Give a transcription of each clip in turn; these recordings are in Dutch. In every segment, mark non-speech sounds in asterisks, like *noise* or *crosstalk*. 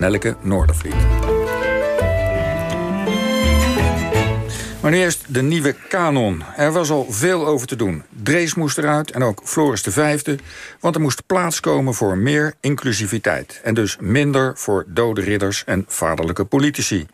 Nelleke Noordervliet. Maar nu eerst de nieuwe kanon. Er was al veel over te doen. Drees moest eruit en ook Floris de Vijfde... want er moest plaats komen voor meer inclusiviteit... en dus minder voor dode ridders en vaderlijke politici.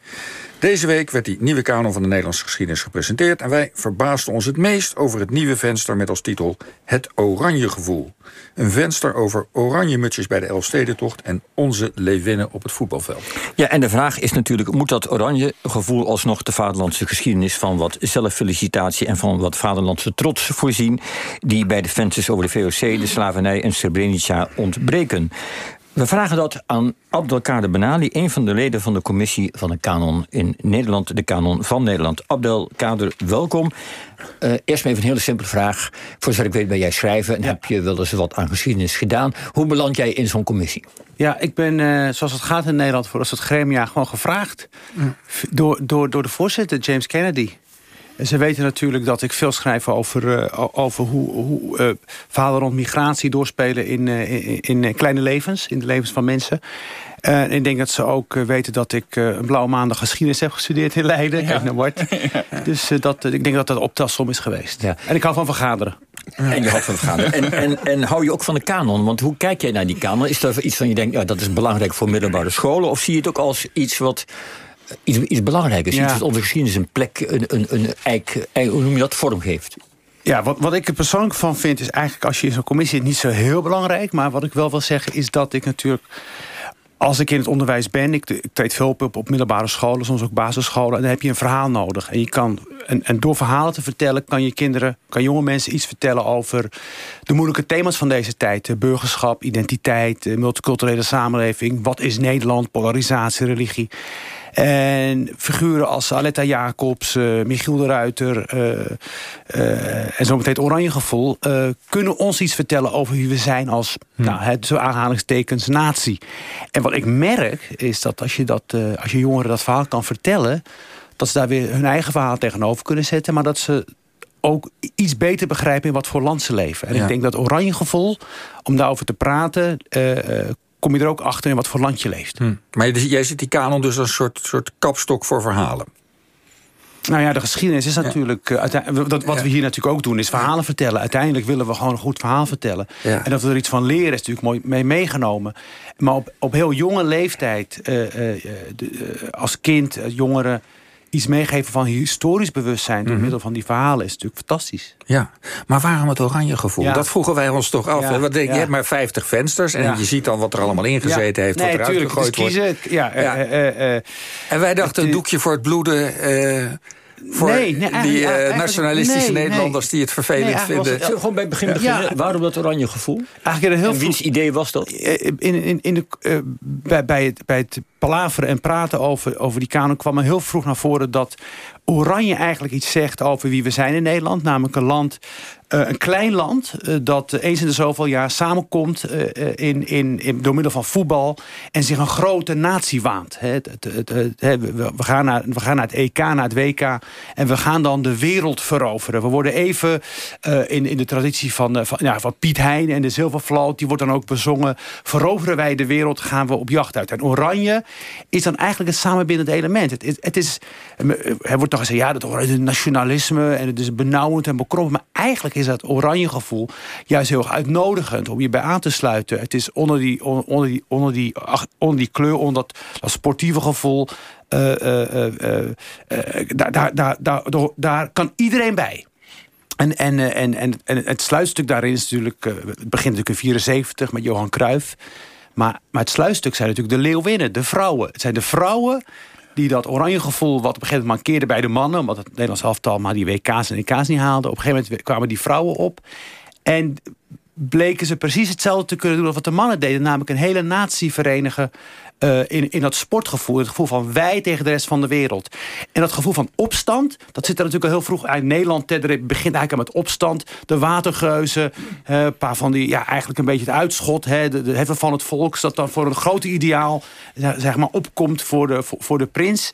Deze week werd die nieuwe kanon van de Nederlandse geschiedenis gepresenteerd... en wij verbaasden ons het meest over het nieuwe venster met als titel... Het Oranje Gevoel. Een venster over oranje mutsjes bij de Elfstedentocht... en onze leeuwinnen op het voetbalveld. Ja, en de vraag is natuurlijk... moet dat oranje gevoel alsnog de vaderlandse geschiedenis... van wat zelffelicitatie en van wat vaderlandse trots voorzien... die bij de vensters over de VOC, de slavernij en Srebrenica ontbreken? We vragen dat aan Abdelkader Benali, een van de leden van de commissie van de kanon in Nederland, de kanon van Nederland. Abdelkader, welkom. Uh, eerst maar even een hele simpele vraag. Voor zover ik weet ben jij schrijver en heb je wel eens wat aan geschiedenis gedaan. Hoe beland jij in zo'n commissie? Ja, ik ben, uh, zoals het gaat in Nederland, voor het gremia gewoon gevraagd. Door, door, door de voorzitter, James Kennedy. En ze weten natuurlijk dat ik veel schrijf over, uh, over hoe, hoe uh, verhalen rond migratie doorspelen in, uh, in, in, kleine levens, in de levens van mensen. en ik denk dat ze ook weten dat ik een blauwe maandag geschiedenis heb gestudeerd in Leiden. Ja. Kijk naar Bart. *laughs* Dus dat, ik denk dat dat optelsom is geweest. Ja. En ik hou van vergaderen. En je houdt van vergaderen. En, en, en hou je ook van de kanon? Want hoe kijk jij naar die kanon? Is er iets van je denkt, ja, dat is belangrijk voor middelbare scholen? Of zie je het ook als iets wat iets, iets belangrijkers. Ja. Iets wat onze geschiedenis een plek, een, een, een eik, hoe noem je dat, vorm geeft. Ja, wat, wat ik er persoonlijk van vind is eigenlijk als je in zo'n commissie niet zo heel belangrijk. Maar wat ik wel wil zeggen is dat ik natuurlijk als ik in het onderwijs ben, ik, ik treed veel op, op middelbare scholen, soms ook basisscholen, en dan heb je een verhaal nodig. En, je kan, en, en door verhalen te vertellen kan je kinderen, kan jonge mensen iets vertellen over de moeilijke thema's van deze tijd. Burgerschap, identiteit, multiculturele samenleving, wat is Nederland, polarisatie, religie. En figuren als Aletta Jacobs, uh, Michiel de Ruiter uh, en zometeen het Oranje Gevoel... kunnen ons iets vertellen over wie we zijn als, hm. nou, het, zo aanhalingstekens, natie. En wat ik merk is dat als je, dat, als je jongeren dat verhaal kan vertellen... dat ze daar weer hun eigen verhaal tegenover kunnen zetten... maar dat ze ook iets beter begrijpen in wat voor land ze leven. En ik denk dat Oranje Gevoel, om daarover te praten kom je er ook achter in wat voor land je leeft. Hm. Maar jij ziet die kanon dus als een soort, soort kapstok voor verhalen. Nou ja, de geschiedenis is natuurlijk... Uh, dat, wat we hier natuurlijk ook doen, is verhalen vertellen. Uiteindelijk willen we gewoon een goed verhaal vertellen. Ja. En dat we er iets van leren, is natuurlijk mooi mee meegenomen. Maar op, op heel jonge leeftijd, uh, uh, de, als kind, jongeren iets meegeven van historisch bewustzijn... door mhm. middel van die verhalen is natuurlijk fantastisch. Ja, maar waarom het oranje gevoel? Dat vroegen wij ons toch af. Ja, denk, Je hebt maar 50 vensters en je ziet dan wat er allemaal ingezeten heeft... Nee, wat eruit gegooid dus kiezen, wordt. Ja, uh, uh, en wij dachten een doekje voor het bloeden voor nee, nee, die uh, nationalistische nee, Nederlanders die het vervelend vinden. Zullen we gewoon bij het begin beginnen? Ja, Waarom dat oranje gevoel? Eigenlijk heel en wiens idee was dat? In, in, in de, uh, bij, bij, het, bij het palaveren en praten over, over die kanon kwam er heel vroeg naar voren dat Oranje eigenlijk iets zegt over wie we zijn in Nederland. Namelijk een land, uh, een klein land, uh, dat eens in de zoveel jaar samenkomt uh, in, in, in, door middel van voetbal. En zich een grote natie waant. He, het, het, we, gaan naar, we gaan naar het EK, naar het WK. En we gaan dan de wereld veroveren. We worden even in, in de traditie van, van, ja, van Piet Hein en de zilvervloot. Die wordt dan ook bezongen. Veroveren wij de wereld, gaan we op jacht uit. En Oranje is dan eigenlijk het samenbindende element. Het, het, is, er wordt dan gezegd, ja, dat oranje nationalisme... en het is benauwend en bekrompen. Maar eigenlijk is dat oranje gevoel juist heel uitnodigend... om je bij aan te sluiten. Het is onder die, onder die, onder die, onder die kleur, onder dat, dat sportieve gevoel... Uh, uh, uh, daar, daar, daar, daar, daar kan iedereen bij. En, en, en, en, en het sluitstuk daarin is natuurlijk... het begint natuurlijk in 74 met Johan Cruijff... Maar, maar het sluitstuk zijn natuurlijk de leeuwinnen, de vrouwen. Het zijn de vrouwen die dat oranje gevoel... wat op een gegeven moment mankeerde bij de mannen... omdat het Nederlands elftal maar die WK's en EK's niet haalde. Op een gegeven moment kwamen die vrouwen op. En bleken ze precies hetzelfde te kunnen doen... als wat de mannen deden. Namelijk een hele natie verenigen uh, in, in dat sportgevoel. Het gevoel van wij tegen de rest van de wereld. En dat gevoel van opstand, dat zit er natuurlijk al heel vroeg uit. Nederland begint eigenlijk met opstand. De watergeuzen, een paar van die, ja, eigenlijk een beetje het uitschot. Hè, de, heffen van het volk, dat dan voor een groot ideaal zeg maar, opkomt voor de, voor de prins.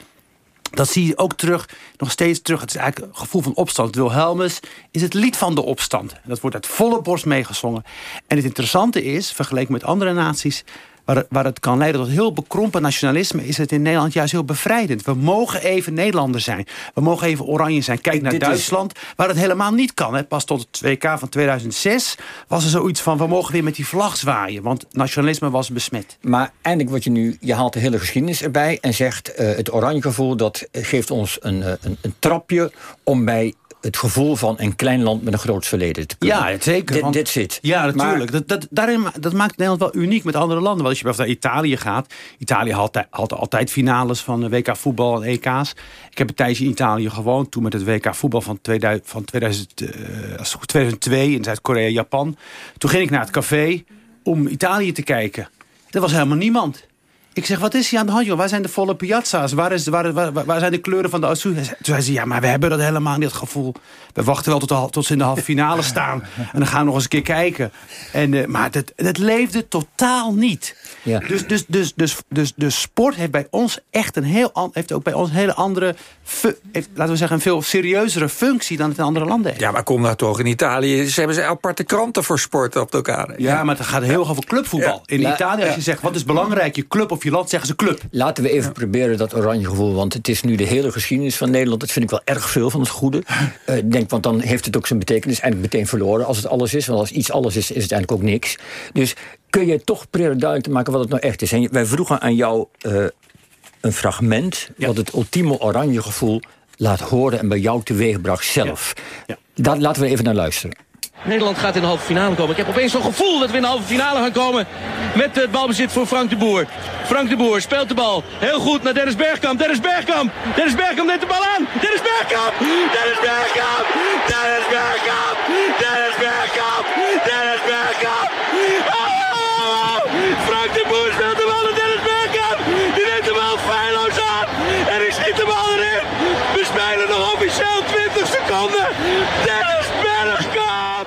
Dat zie je ook terug, nog steeds terug. Het is eigenlijk een gevoel van opstand. Wilhelmus is het lied van de opstand. Dat wordt uit volle borst meegezongen. En het interessante is, vergeleken met andere naties waar, waar het kan leiden tot heel bekrompen nationalisme... is het in Nederland juist heel bevrijdend. We mogen even Nederlander zijn. We mogen even oranje zijn. Kijk naar Duitsland, waar het helemaal niet kan. Hè. Pas tot het WK van 2006 was er zoiets van... we mogen weer met die vlag zwaaien, want nationalisme was besmet. Maar eindelijk word je nu, je haalt de hele geschiedenis erbij... en zegt uh, het oranje gevoel, dat geeft ons een, een, een trapje om bij het gevoel van een klein land met een groot verleden te kunnen. Ja, zeker. Dit, zit. Ja, natuurlijk. dat, dat, daarin, dat maakt Nederland wel uniek met andere landen. Want als je bijvoorbeeld naar Italië gaat... Italië had, had altijd finales van WK voetbal en EK's. Ik heb een tijdje in Italië gewoond. Toen met het WK voetbal van, 2000, van 2000, uh, 2002 in Zuid-Korea, Japan. Toen ging ik naar het café om Italië te kijken. Er was helemaal niemand. Ik zeg, wat is hier aan de hand, joh? Waar zijn de volle piazza's? Waar, is, waar, waar, waar zijn de kleuren van de Azul? Toen zei ze, ja, maar we hebben dat helemaal niet, het gevoel. We wachten wel tot, tot ze in de halve finale staan. En dan gaan we nog eens een keer kijken. En, uh, maar het, het leefde totaal niet. Ja. Dus, dus, dus, dus, dus, dus sport heeft bij ons echt een heel heeft ook bij ons een hele andere, heeft, laten we zeggen, een veel serieuzere functie dan het in andere landen heeft. Ja, maar kom nou toch in Italië. Ze hebben ze aparte kranten voor sport op elkaar. Ja, ja maar het gaat heel erg over clubvoetbal. In Italië, als je zegt, wat is belangrijk, je club of je land, zeggen ze club. Laten we even proberen dat oranje gevoel, want het is nu de hele geschiedenis van Nederland. Dat vind ik wel erg veel van het goede. *laughs* uh, denk, want dan heeft het ook zijn betekenis eigenlijk meteen verloren als het alles is. Want als iets alles is, is het eigenlijk ook niks. Dus kun je toch proberen duidelijk te maken wat het nou echt is. En wij vroegen aan jou uh, een fragment... Ja. wat het ultieme oranje gevoel laat horen... en bij jou teweegbracht zelf. Ja. Ja. Daar laten we even naar luisteren. Nederland gaat in de halve finale komen. Ik heb opeens zo'n gevoel dat we in de halve finale gaan komen. Met het balbezit voor Frank de Boer. Frank de Boer speelt de bal. Heel goed naar Dennis Bergkamp. Dennis Bergkamp. Dennis Bergkamp neemt de bal aan. Dennis Bergkamp. Dennis Bergkamp. Dennis Bergkamp. Dennis Bergkamp. Dennis Bergkamp. Oh! Frank de Boer speelt de bal naar Dennis Bergkamp. Die neemt de bal feilloos aan. En ik schiet de bal erin. We spelen nog officieel 20 seconden. Dennis Bergkamp.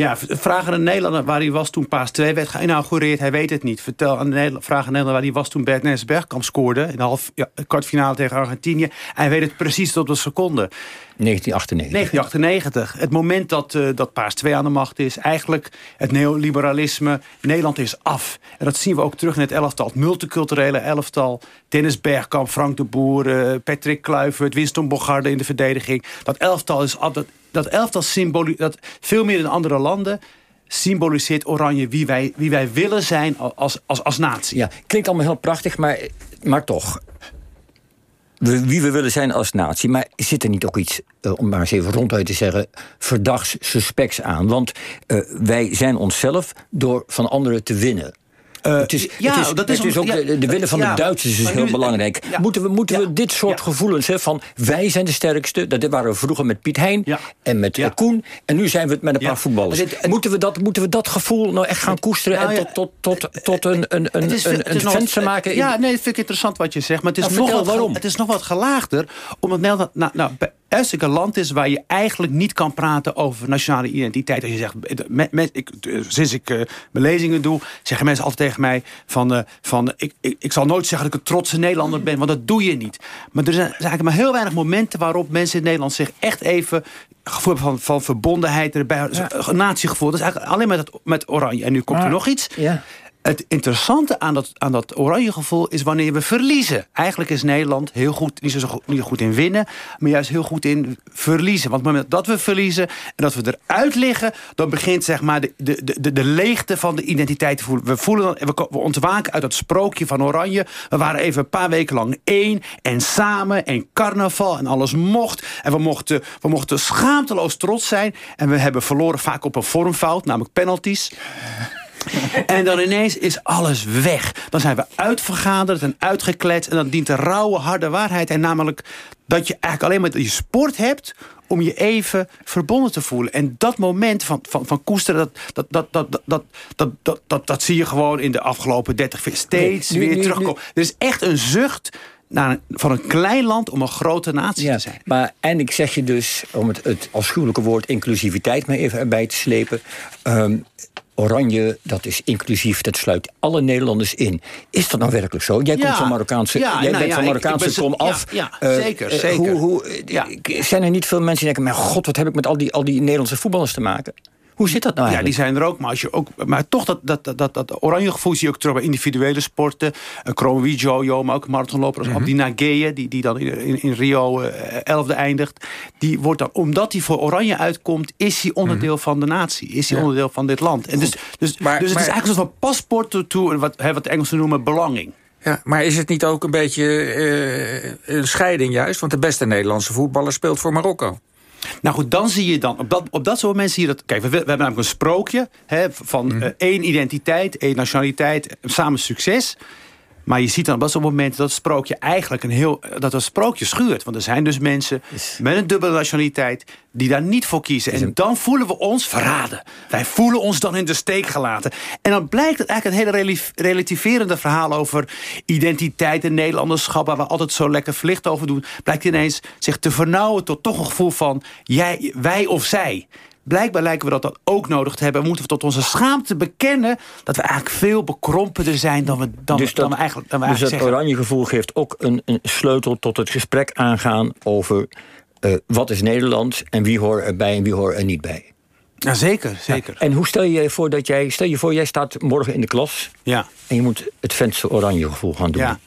Ja, vraag aan een Nederlander waar hij was toen Paas 2 werd geïnaugureerd. Hij weet het niet. Vertel aan de Nederlander, vraag aan een Nederlander waar hij was toen Bert Bergkamp scoorde. In de half, ja, kwartfinale tegen Argentinië. Hij weet het precies tot de seconde. 1998. 1998. Het moment dat, uh, dat Paas 2 aan de macht is. Eigenlijk het neoliberalisme. Nederland is af. En dat zien we ook terug in het elftal. Het multiculturele elftal. Dennis Bergkamp, Frank de Boer, uh, Patrick Kluivert, Winston Bogarde in de verdediging. Dat elftal is af. Dat, dat elftal symboliseert dat veel meer dan andere landen symboliseert Oranje wie wij, wie wij willen zijn als, als, als natie. Ja, klinkt allemaal heel prachtig, maar, maar toch. Wie we willen zijn als natie. Maar zit er niet ook iets, uh, om maar eens even ronduit te zeggen... verdachts, suspects aan? Want uh, wij zijn onszelf door van anderen te winnen. Uh, het is, ja, het is, dat is, het is ook ja, de, de winnen van ja, de Duitsers is heel nu, belangrijk. moeten we, moeten we dit soort gevoelens hè, van wij zijn de sterkste... dat waren we vroeger met Piet Hein en met ja. Koen... en nu zijn we het met een paar voetballers. Dit, moeten, we dat, moeten we dat gevoel nou echt gaan koesteren... en tot, tot, tot, tot een, een, een, is, een, een, een venster maken? In... Ja, nee, dat vind ik interessant wat je zegt. Maar het is, nog wat, waarom. Het is nog wat gelaagder. Omdat Nederland... Nou, nou, als ik een land is waar je eigenlijk niet kan praten over nationale identiteit. Als je zegt, met, met, ik, sinds ik uh, mijn lezingen doe, zeggen mensen altijd tegen mij van, uh, van ik, ik, ik, zal nooit zeggen dat ik een trotse Nederlander ben, want dat doe je niet. Maar er zijn, er zijn eigenlijk maar heel weinig momenten waarop mensen in Nederland zich echt even gevoel van, van verbondenheid erbij, ja. een natiegevoel. Dat is eigenlijk alleen met, het, met oranje. En nu komt maar, er nog iets. Ja. Het interessante aan dat, aan dat oranje gevoel is wanneer we verliezen. Eigenlijk is Nederland heel goed, niet zo goed, niet goed in winnen... maar juist heel goed in verliezen. Want op het moment dat we verliezen en dat we eruit liggen... dan begint zeg maar de, de, de, de leegte van de identiteit te voelen. We, voelen dan, we, we ontwaken uit dat sprookje van oranje. We waren even een paar weken lang één en samen en carnaval en alles mocht. En we mochten, we mochten schaamteloos trots zijn. En we hebben verloren vaak op een vormfout, namelijk penalties... *laughs* En dan ineens is alles weg. Dan zijn we uitvergaderd en uitgekletst. En dan dient de rauwe, harde waarheid. En namelijk dat je eigenlijk alleen maar je sport hebt om je even verbonden te voelen. En dat moment van, van, van koesteren, dat, dat, dat, dat, dat, dat, dat, dat, dat zie je gewoon in de afgelopen 30 steeds nee, nu, weer terugkomen. Er is echt een zucht naar een, van een klein land om een grote natie ja, te zijn. Maar eindelijk zeg je dus, om het, het afschuwelijke woord inclusiviteit maar even erbij te slepen... Um, Oranje, dat is inclusief, dat sluit alle Nederlanders in. Is dat nou werkelijk zo? Jij komt van Marokkaanse, ja, jij nou, bent van Marokkaanse kom af. Ja, uh, zeker, zeker. Hoe, hoe, zijn er niet veel mensen die denken... maar god, wat heb ik met al die, al die Nederlandse voetballers te maken? Hoe zit dat nou Ja, die zijn er ook. Maar, als je ook, maar toch dat, dat, dat, dat, oranje gevoel zie je ook terug bij individuele sporten. Een Kroonwie Jojo, maar ook marathonloper als Abdina Geye... Die, die dan in, in, Rio eh, elfde eindigt. Die wordt dan, omdat hij voor oranje uitkomt... is hij onderdeel van de natie. Is hij onderdeel van dit land. En dus, dus, dus het is eigenlijk een soort van paspoort toe-. Wat, wat de Engelsen noemen belonging. Ja, maar is het niet ook een beetje eh, een scheiding juist? Want de beste Nederlandse voetballer speelt voor Marokko. Nou goed, dan zie je dan, op dat, op dat soort momenten zie je dat... Kijk, we, we hebben namelijk een sprookje hè, van eh, één identiteit, één nationaliteit, samen succes. Maar je ziet dan op dat soort momenten dat het sprookje eigenlijk een heel... dat het sprookje schuurt. Want er zijn dus mensen met een dubbele nationaliteit... die daar niet voor kiezen. En dan voelen we ons verraden. Wij voelen ons dan in de steek gelaten. En dan blijkt het eigenlijk een hele relativerende verhaal... over identiteit en Nederlanderschap... waar we altijd zo lekker verlicht over doen... blijkt ineens zich te vernauwen tot toch een gevoel van... Jij, wij of zij. Blijkbaar lijken we dat dan ook nodig te hebben. We moeten tot onze schaamte bekennen... dat we eigenlijk veel bekrompener zijn dan we, dan, dus dan we eigenlijk, dan we dus eigenlijk dat zeggen. oranje gevoel geeft ook een, een sleutel tot het gesprek aangaan over eh, wat is Nederland en wie hoort erbij en wie hoort er niet bij. Ja, zeker, zeker. En hoe stel je je voor dat jij, stel je voor, jij staat morgen in de klas Ja. en je moet het venster oranje gevoel gaan doen. Ja.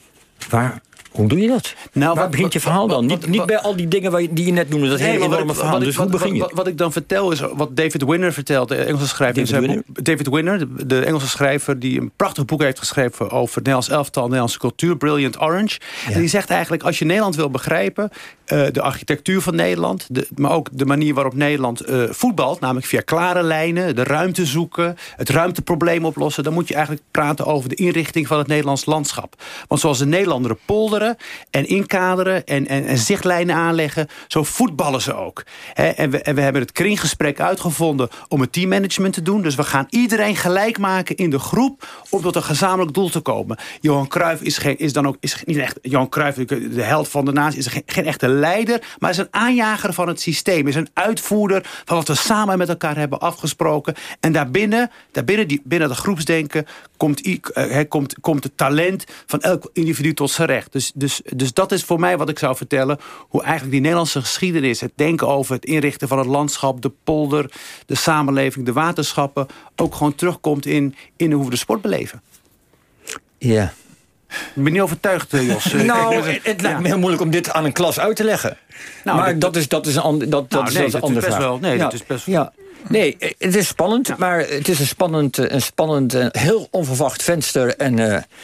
Waar, hoe doe je dat? Nou, Waar begint je verhaal dan? niet, niet bij al die dingen waar je, die je net noemde, dat hele enorme verhaal. wat Dus ik- hoe begin je? Wat, ik dan vertel is wat David Winner vertelt, de Engelse schrijver. in David boek- David Winner, de, Engelse schrijver die een prachtig boek heeft geschreven over Nederlands elftal, Nederlandse cultuur, Brilliant Orange. En die zegt eigenlijk, als je Nederland wil begrijpen, eh, de architectuur van Nederland, de, maar ook de manier waarop Nederland eh, voetbalt, namelijk via klare lijnen, de ruimte zoeken, het ruimteprobleem oplossen, dan moet je eigenlijk praten over de inrichting van het Nederlands landschap. Want zoals de Nederlanderen polderen en inkaderen en, en, en zichtlijnen aanleggen, zo voetballen ze ook. En, we, en we hebben het kringgesprek uitgevonden om het teammanagement te doen. Dus we gaan iedereen gelijk maken in de groep om tot een gezamenlijk doel te komen. Johan Cruijff is, geen, is dan ook is niet echt. Johan Cruijff, de held van de natie, is geen, geen echte leider, maar is een aanjager van het systeem. Is een uitvoerder van wat we samen met elkaar hebben afgesproken. En daarbinnen, daarbinnen die, binnen dat groepsdenken komt, i- eh, komt, komt het talent van elk individu tot zijn recht. Dus, dus, dus dat is voor mij wat ik zou vertellen. Hoe eigenlijk die Nederlandse geschiedenis, het denken over het inrichten van het landschap, de polder, de samenleving, de waterschappen, ook gewoon terugkomt in, in hoe we de sport beleven. Ja. Ik ben niet overtuigd, eh, Jos. *laughs* Nou, *laughs* het, het lijkt ja. me heel moeilijk om dit aan een klas uit te leggen. Nou, maar dat- dat, is, dat is een, ander, dat, dat Nou, is, nee, dat is een is andere best vraag. wel- nee, ja. dat is best- Ja. Nee, eh, het is spannend, maar het is een spannend, eh, een spannend eh, heel onverwacht venster. En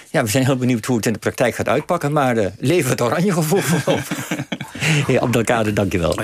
ja, we zijn heel benieuwd hoe het in de praktijk gaat uitpakken. Maar leven het oranje gevoel voorop. hey, *laughs* Abdelkader, dankjewel.